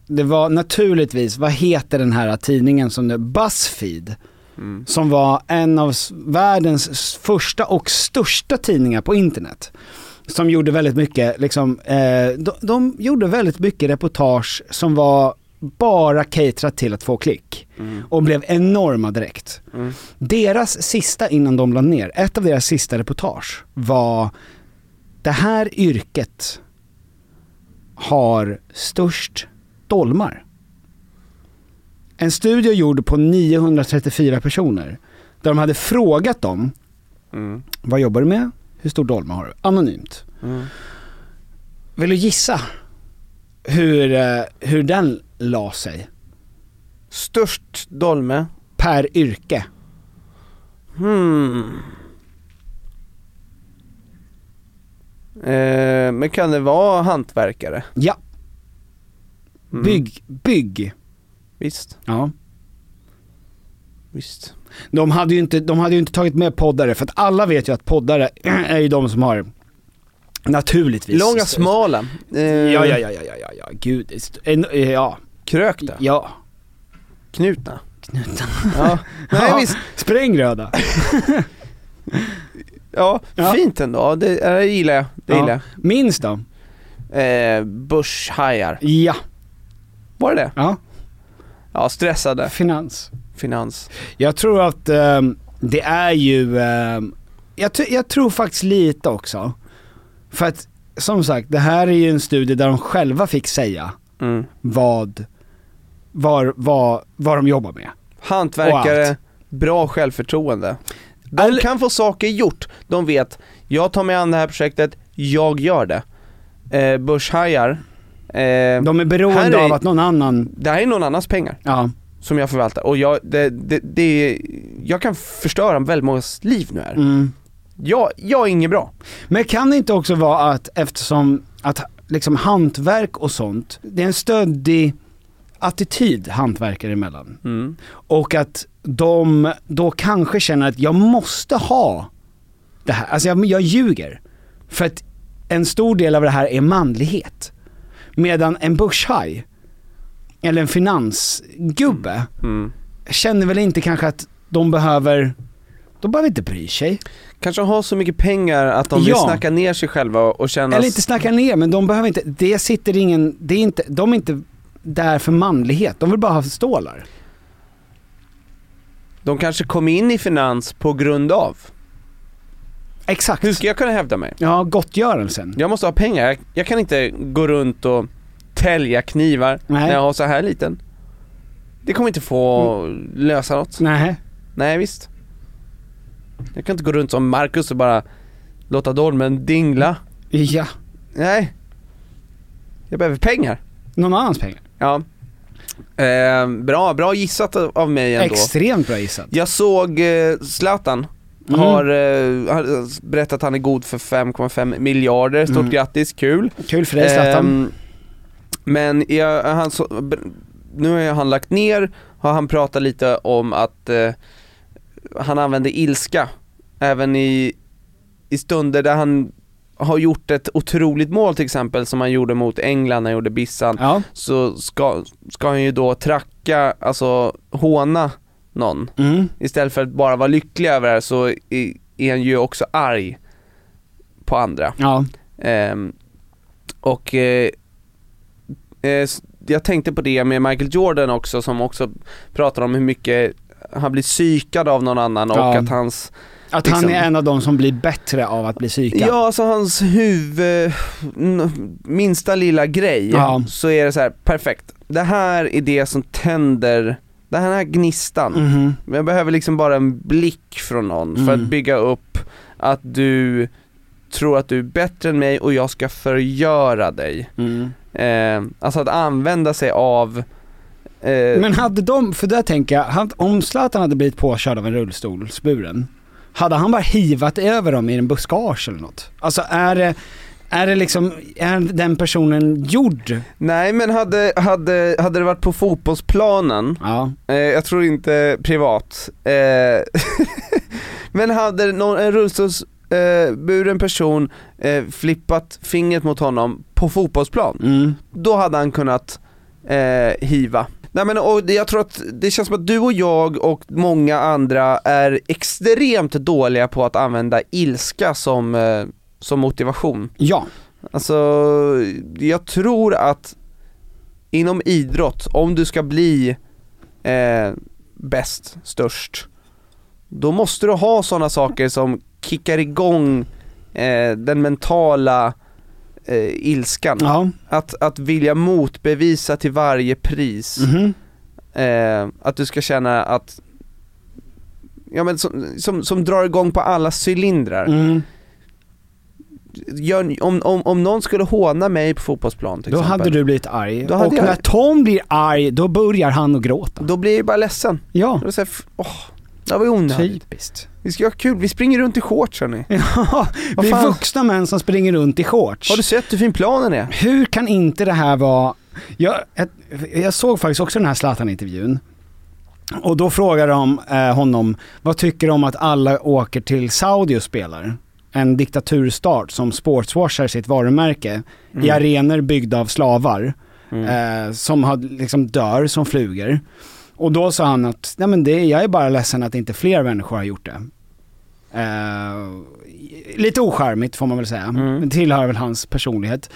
det var naturligtvis, vad heter den här tidningen som det, Buzzfeed, Mm. som var en av världens första och största tidningar på internet. Som gjorde väldigt mycket, liksom, eh, de, de gjorde väldigt mycket reportage som var bara caterat till att få klick. Och blev enorma direkt. Mm. Deras sista innan de la ner, ett av deras sista reportage var det här yrket har störst dolmar. En studie gjord på 934 personer där de hade frågat dem, Mm. vad jobbar du med? Hur stor dolma har du? Anonymt. Mm. Vill du gissa hur, eh, hur den la sig? Störst dolme. Per yrke. Hmm. Eh, men kan det vara hantverkare? Ja. Mm. Bygg, bygg. Visst, Ja. visst. De hade, ju inte, de hade ju inte tagit med poddare, för att alla vet ju att poddare är ju de som har naturligtvis. Långa, smala. Eh, Ja, ja, ja, ja, ja, ja, gud. En, eh, ja. Krökta. Ja. Knutna. Knutna. Ja, nej Ja, visst. Sprängröda. Ja, Ja. fint ändå. Det, eh, det gillar jag. Det gillar Ja. Minst då? jag. Eh, börshajar. Ja. Var det det? Ja. Ja, stressade. Finans. Finans. Jag tror att ehm, det är ju, ehm, jag, jag tror faktiskt lite också. För att som sagt, det här är ju en studie där de själva fick säga Mm. vad, var, vad, vad de jobbar med. Hantverkare, bra självförtroende. De Eller- kan få saker gjort. De vet, jag tar mig an det här projektet, jag gör det. Eh, börshajar, eh, De är beroende är- av att någon annan, det här är någon annans pengar ja. som jag förvaltar och jag, det, det, det, jag kan förstöra väldigt mångas liv nu här. Mm. Jag, jag är inget bra. Men kan det inte också vara att eftersom att liksom hantverk och sånt, det är en stöddig attityd hantverkare emellan. Mm. Och att de då kanske känner att jag måste ha det här, alltså jag, jag ljuger. För att en stor del av det här är manlighet. Medan en börshaj, eller en finansgubbe, Mm. känner väl inte kanske att de behöver, de behöver inte bry sig. Kanske har så mycket pengar att de vill Ja. snacka ner sig själva och känna Eller inte snacka ner, men de behöver inte, det sitter ingen, det är inte, de är inte där för manlighet, de vill bara ha stålar. De kanske kom in i finans på grund av. Exakt. Hur ska jag kunna hävda mig? Ja, gottgörelsen. Jag måste ha pengar, jag, jag kan inte gå runt och tälja knivar Nej. när jag har så här liten. Det kommer inte få lösa något. Nej. Nej visst. Jag kan inte gå runt som Marcus och bara låta dolmen dingla. Ja. Nej. Jag behöver pengar. Någon annans pengar. Ja. Eh, bra, bra gissat av mig ändå. Extremt bra gissat. Jag såg eh, Zlatan Mm. har, eh, har berättat att han är god för 5,5 miljarder, stort Mm. grattis, kul. Kul för dig Zlatan. Ehm, men jag, han, så, nu har han lagt ner, har han pratat lite om att eh, han använder ilska även i, i stunder där han har gjort ett otroligt mål till exempel som han gjorde mot England när han gjorde Bissan ja. så ska, ska han ju då tracka, alltså håna någon Mm. Istället för att bara vara lycklig över det här så är, är han ju också arg på andra Ja. Ehm, Och eh, eh, jag tänkte på det med Michael Jordan också som också pratar om hur mycket han blir psykad av någon annan och Ja. att hans Att han Liksom. är en av de som blir bättre av att bli psykad. Ja, alltså hans huvud, minsta lilla grej, Ja. så är det så här: perfekt. Det här är det som tänder den här gnistan. Men jag behöver liksom bara en blick från någon för Mm. att bygga upp att du tror att du är bättre än mig och jag ska förgöra dig. Mm. Eh, alltså att använda sig av eh, Men hade de, för där tänker jag, om Zlatan hade blivit påkörd av en rullstolsburen, hade han bara hivat över dem i en buskage eller något? Alltså är det, är det liksom, är den personen gjord? Nej men hade, hade, hade det varit på fotbollsplanen, Ja. eh, jag tror inte privat, eh, men hade någon, en rullstolsburen person eh, flippat fingret mot honom på fotbollsplan, Mm. då hade han kunnat eh, hiva. Nej men och jag tror att det känns som att du och jag och många andra är extremt dåliga på att använda ilska som, eh, som motivation. Ja. Alltså, jag tror att inom idrott, om du ska bli eh, bäst, störst, då måste du ha sådana saker som kickar igång eh, den mentala eh, ilskan. Ja. Att, att vilja motbevisa till varje pris. Mhm. Eh, att du ska känna att, ja men som, som, som drar igång på alla cylindrar. Mm. Gör, om, om, om någon skulle håna mig på fotbollsplan till Då exempel, hade du blivit arg. Då hade och jag- när Tom blir arg, då börjar han att gråta. då blir jag bara ledsen. Ja. Då säger jag, åh, det var ju onödigt. Typiskt. Vi ska ha kul, vi springer runt i shorts hörni. Ja, vi är vuxna män som springer runt i shorts. Har du sett hur fin planen är? Hur kan inte det här vara... Jag, jag, jag såg faktiskt också den här Zlatan-intervjun. Och då frågar de eh, honom, vad tycker du om att alla åker till Saudi och spelar? En diktaturstat som sportswashar sitt varumärke i Mm. arenor byggda av slavar. Mm. Eh, som har, liksom dör som flugor. Och då sa han att, nej men det, jag är bara ledsen att inte fler människor har gjort det. Eh, lite ocharmigt får man väl säga. Mm. Det tillhör väl hans personlighet.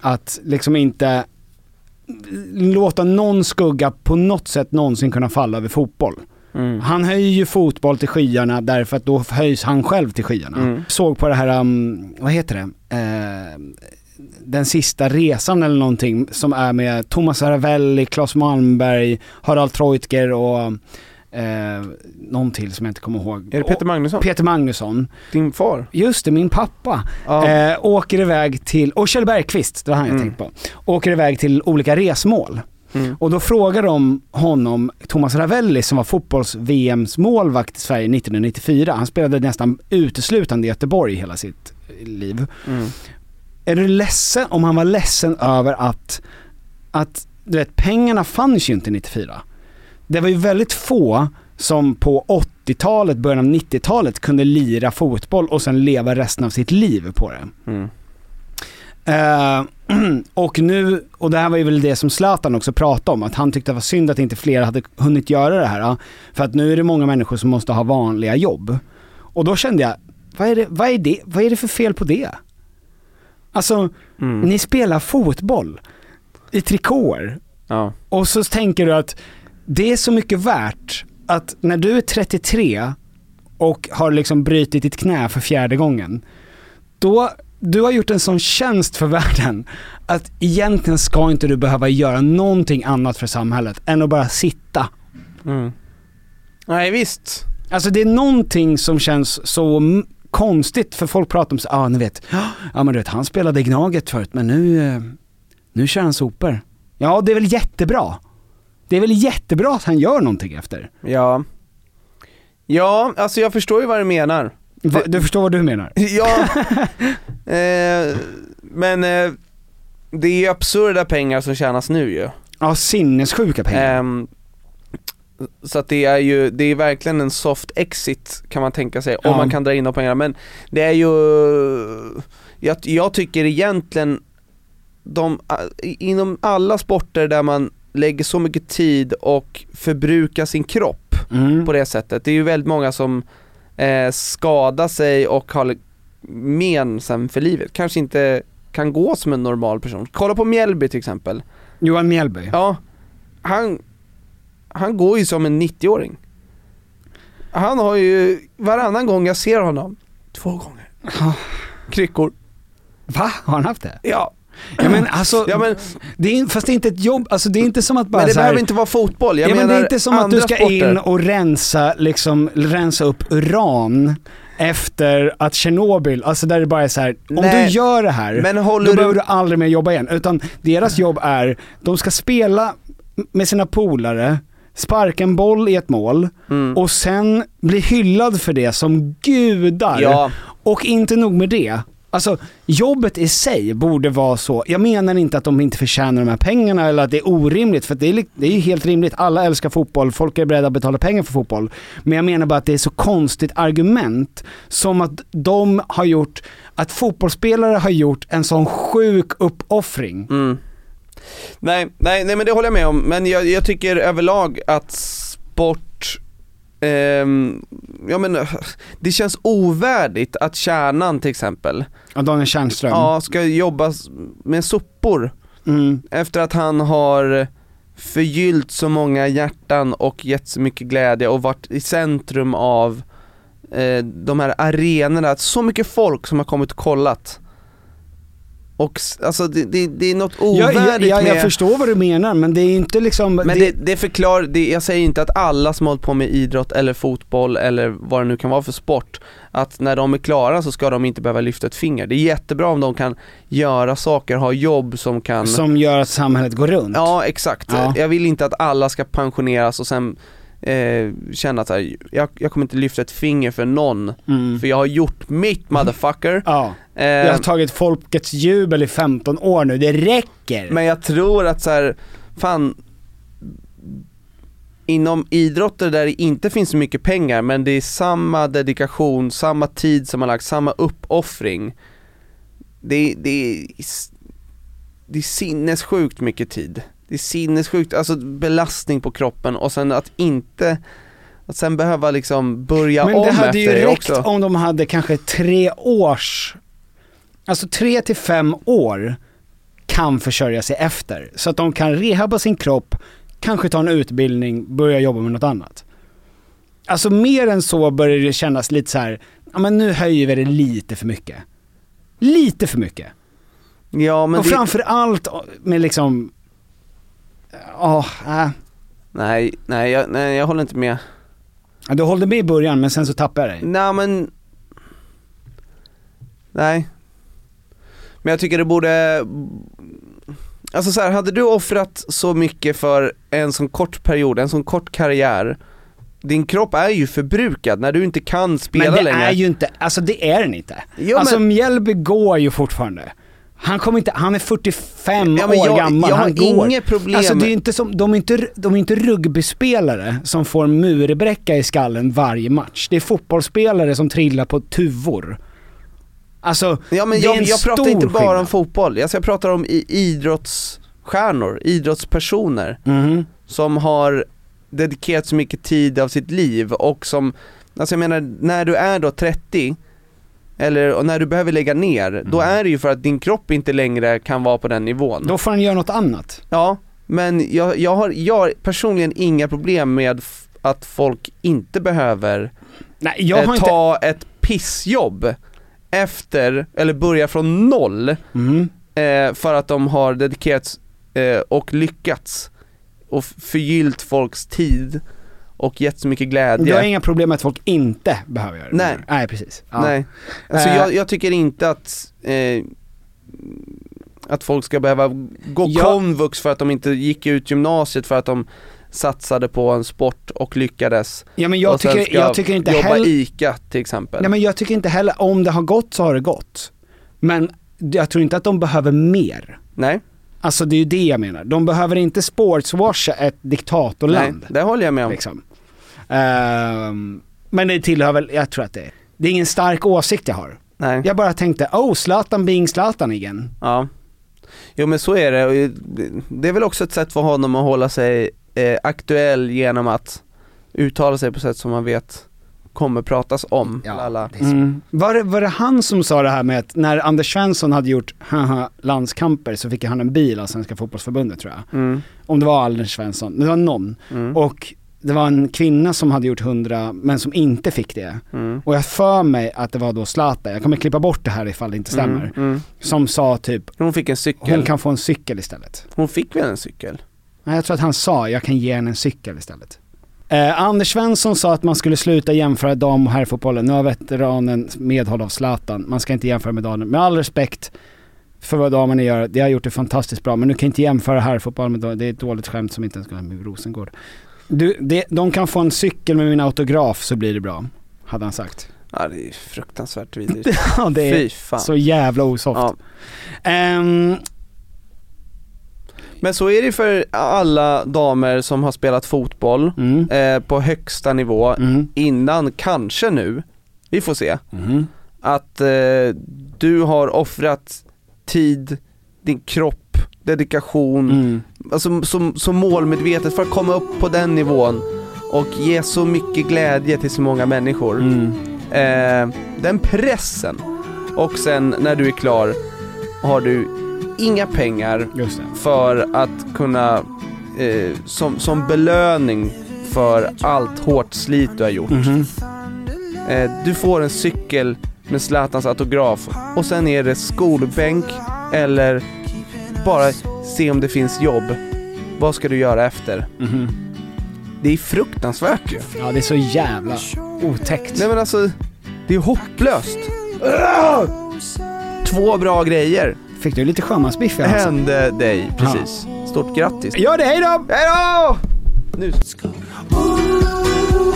Att liksom inte låta någon skugga på något sätt någonsin kunna falla över fotboll. Mm. Han höjer ju fotboll till skyarna därför att då höjs han själv till skyarna. Mm. Såg på det här, um, vad heter det? Eh, den sista resan eller någonting som är med Thomas Ravelli, Claes Malmberg, Harald Treutger och eh, någon till som jag inte kommer ihåg. Är det Peter Magnusson? Peter Magnusson. Din far? Just det, min pappa. Ja. Eh, åker iväg till, och Kjell Bergqvist, det var han jag Mm. tänkte på. Åker iväg till olika resmål. Mm. Och då frågar de honom, Thomas Ravelli som var fotbolls-VMs målvakt i Sverige 1994, han spelade nästan uteslutande i Göteborg hela sitt liv. Mm. Är du ledsen, om han var ledsen över att, att du vet, pengarna fanns ju inte 94. Det var ju väldigt få som på 80-talet, början av 90-talet kunde lira fotboll och sen leva resten av sitt liv på det. Mm. Eh, och nu, och det här var ju väl det som Zlatan också pratade om, att han tyckte det var synd att inte fler hade hunnit göra det här. För att nu är det många människor som måste ha vanliga jobb. Och då kände jag, vad är det, vad är det, vad är det för fel på det? Alltså, Mm. ni spelar fotboll i trikåer Ja. och så tänker du att det är så mycket värt att när du är 33 och har liksom brutit ditt knä för fjärde gången, då, du har gjort en sån tjänst för världen att egentligen ska inte du behöva göra någonting annat för samhället än att bara sitta. Mm. Nej visst. Alltså det är någonting som känns så konstigt för folk pratar om så, ah, ni vet, ja men du vet han spelade i Gnaget förut men nu, eh, nu kör han sopor. Ja det är väl jättebra. Det är väl jättebra att han gör någonting efter. Ja. Ja, alltså jag förstår ju vad du menar. Va, du förstår vad du menar? Ja, eh, men eh, det är ju absurda pengar som tjänas nu ju. Ja, sinnessjuka pengar. Ehm, så att det är ju, det är verkligen en soft exit kan man tänka sig, Ja. om man kan dra in de pengarna. Men det är ju, jag, jag tycker egentligen, de, inom alla sporter där man lägger så mycket tid och förbrukar sin kropp Mm. på det sättet, det är ju väldigt många som eh, skadar sig och har men sen för livet, kanske inte kan gå som en normal person. Kolla på Mjällby till exempel. Johan Mjällby. Ja, han, han går ju som en 90-åring. Han har ju, varannan gång jag ser honom, två gånger, kryckor. Va? Har han haft det? Ja, Ja men alltså, Ja, men- det är, fast det är inte ett jobb, alltså det är inte som att bara Men det här, behöver inte vara fotboll, jag ja, men menar det är inte som att du ska sporter. in och rensa, liksom, rensa upp uran efter att Tjernobyl, alltså där det bara är så här, om du gör det här, men då du- behöver du aldrig mer jobba igen. Utan deras jobb är, de ska spela med sina polare, sparka en boll i ett mål Mm. och sen bli hyllad för det som gudar. Ja. Och inte nog med det. Alltså jobbet i sig borde vara så, jag menar inte att de inte förtjänar de här pengarna eller att det är orimligt, för det är, det är ju helt rimligt, alla älskar fotboll, folk är beredda att betala pengar för fotboll. Men jag menar bara att det är så konstigt argument, som att de har gjort, att fotbollsspelare har gjort en sån sjuk uppoffring. Mm. Nej, nej, nej men det håller jag med om, men jag, jag tycker överlag att sport ehm, ja men det känns ovärdigt att kärnan till exempel, Ja, Daniel Tjärnström. ja ska jobba med sopor Mm. efter att han har förgyllt så många hjärtan och gett så mycket glädje och varit i centrum av eh, de här arenorna, så mycket folk som har kommit och kollat. Och alltså det, det, det är något ovärdigt jag, jag, med jag förstår vad du menar, men det är inte liksom... men det, det förklarar, det, jag säger inte att alla som hållit på med idrott eller fotboll eller vad det nu kan vara för sport, att när de är klara så ska de inte behöva lyfta ett finger. Det är jättebra om de kan göra saker, ha jobb som kan Som gör att samhället går runt. Ja exakt, Ja. jag vill inte att alla ska pensioneras och sen eh, känna att här, jag, jag kommer inte lyfta ett finger för någon, Mm. för jag har gjort mitt motherfucker. Ja. Eh, Jag har tagit folkets jubel i 15 år nu, det räcker. Men jag tror att så här, fan Inom idrotter där det inte finns så mycket pengar men det är samma dedikation, samma tid som har lagt, samma uppoffring Det, det, det är sinnessjukt mycket tid Det är sinnessjukt, alltså belastning på kroppen och sen att inte Att sen behöva liksom börja Men om det hade efter ju det räckt också om de hade kanske tre års, alltså tre till fem år kan försörja sig efter. Så att de kan rehabba sin kropp, kanske ta en utbildning, börja jobba med något annat. Alltså mer än så börjar det kännas lite så här, ja men nu höjer vi det lite för mycket. Lite för mycket. Ja men och det, framför allt med liksom, ja, äh. nej, nej, jag, nej jag håller inte med Du hållde med i början men sen så tappade jag dig. Nej men Nej Men jag tycker det borde Alltså så här, hade du offrat så mycket för en sån kort period, en sån kort karriär Din kropp är ju förbrukad när du inte kan spela Men det längre är ju inte, alltså det är den inte. Jo, alltså men- Mjällby går ju fortfarande. Han kommer inte, han är 45 Ja, men år jag- gammal, jag har han går. inget problem Alltså det är inte som, de är inte, de är inte rugbyspelare som får murbräcka i skallen varje match. Det är fotbollsspelare som trillar på tuvor. Alltså, Ja men det är jag, en jag pratar inte bara skillnad. om fotboll, alltså jag pratar om idrottsstjärnor, idrottspersoner Mhm. som har dedikerat så mycket tid av sitt liv och som, alltså jag menar när du är då 30 eller när du behöver lägga ner, då är det ju för att din kropp inte längre kan vara på den nivån. Då får han göra något annat. Ja, men jag, jag, har, jag har personligen inga problem med att folk inte behöver Nej, eh, har inte... ta ett pissjobb efter, eller börja från noll Mhm. eh, för att de har dedikerats eh, och lyckats och förgyllt folks tid och gett så mycket glädje. Du har inga problem med att folk inte behöver göra det? Nej. Nej, precis. Ja. Nej, alltså Eh. jag, jag tycker inte att eh, att folk ska behöva gå Ja. komvux för att de inte gick ut gymnasiet för att de satsade på en sport och lyckades. Ja men jag och tycker, jag tycker inte jobba heller... ICA till exempel. Nej men jag tycker inte heller, om det har gått så har det gått. Men jag tror inte att de behöver mer. Nej, Alltså det är ju det jag menar. De behöver inte sportswasha ett nej, diktatorland. det håller jag med om. Liksom. Ehm, men det tillhör väl, jag tror att det det är ingen stark åsikt jag har. Nej. Jag bara tänkte, oh Zlatan being Zlatan igen. Ja. Jo men så är det, det är väl också ett sätt för honom att hålla sig eh, aktuell genom att uttala sig på sätt som man vet kommer pratas om. Ja, Alla. Mm. Var, det, var det han som sa det här med att när Anders Svensson hade gjort haha, landskamper så fick han en bil av Svenska fotbollsförbundet tror jag. Mm. Om det var Anders Svensson, det var någon. Mm. Och det var en kvinna som hade gjort 100 men som inte fick det. Mm. Och jag för mig att det var då Zlatan, jag kommer klippa bort det här ifall det inte stämmer. Mm, mm. Som sa typ, Hon fick en cykel. hon kan få en cykel istället. Hon fick väl en cykel? Nej, jag tror att han sa, jag kan ge henne en cykel istället. Eh, Anders Svensson sa att man skulle sluta jämföra dam och herrfotbollen. Nu har veteranen medhåll av Zlatan. Man ska inte jämföra med damen. Med all respekt för vad damerna gör, de har gjort det fantastiskt bra. Men du kan inte jämföra herrfotboll med damer. Det är ett dåligt skämt som inte ens ska med Rosengård. Du, det, de kan få en cykel med min autograf så blir det bra. Hade han sagt. Ja det är fruktansvärt vidrigt. Ja, det Fy är fan. så jävla osoft. Ja. Ehm, Men så är det för alla damer som har spelat fotboll mm, eh, på högsta nivå mm, innan, kanske nu, vi får se, mm, att eh, du har offrat tid, din kropp, dedikation, mm. alltså så, så målmedvetet för att komma upp på den nivån och ge så mycket glädje till så många människor. Mm. Eh, den pressen och sen när du är klar har du inga pengar för att kunna, eh, som, som belöning för allt hårt slit du har gjort. Mhm. Eh, du får en cykel med Zlatans autograf och sen är det skolbänk eller bara se om det finns jobb. Vad ska du göra efter? Mhm. Det är fruktansvärt ju. Ja det är så jävla otäckt. Nej men alltså, det är hopplöst. Två bra grejer Fick du lite sjömansbiff i halsen? hände dig precis. Stort grattis. Gör det, hejdå! Hejdå! Nu. Hold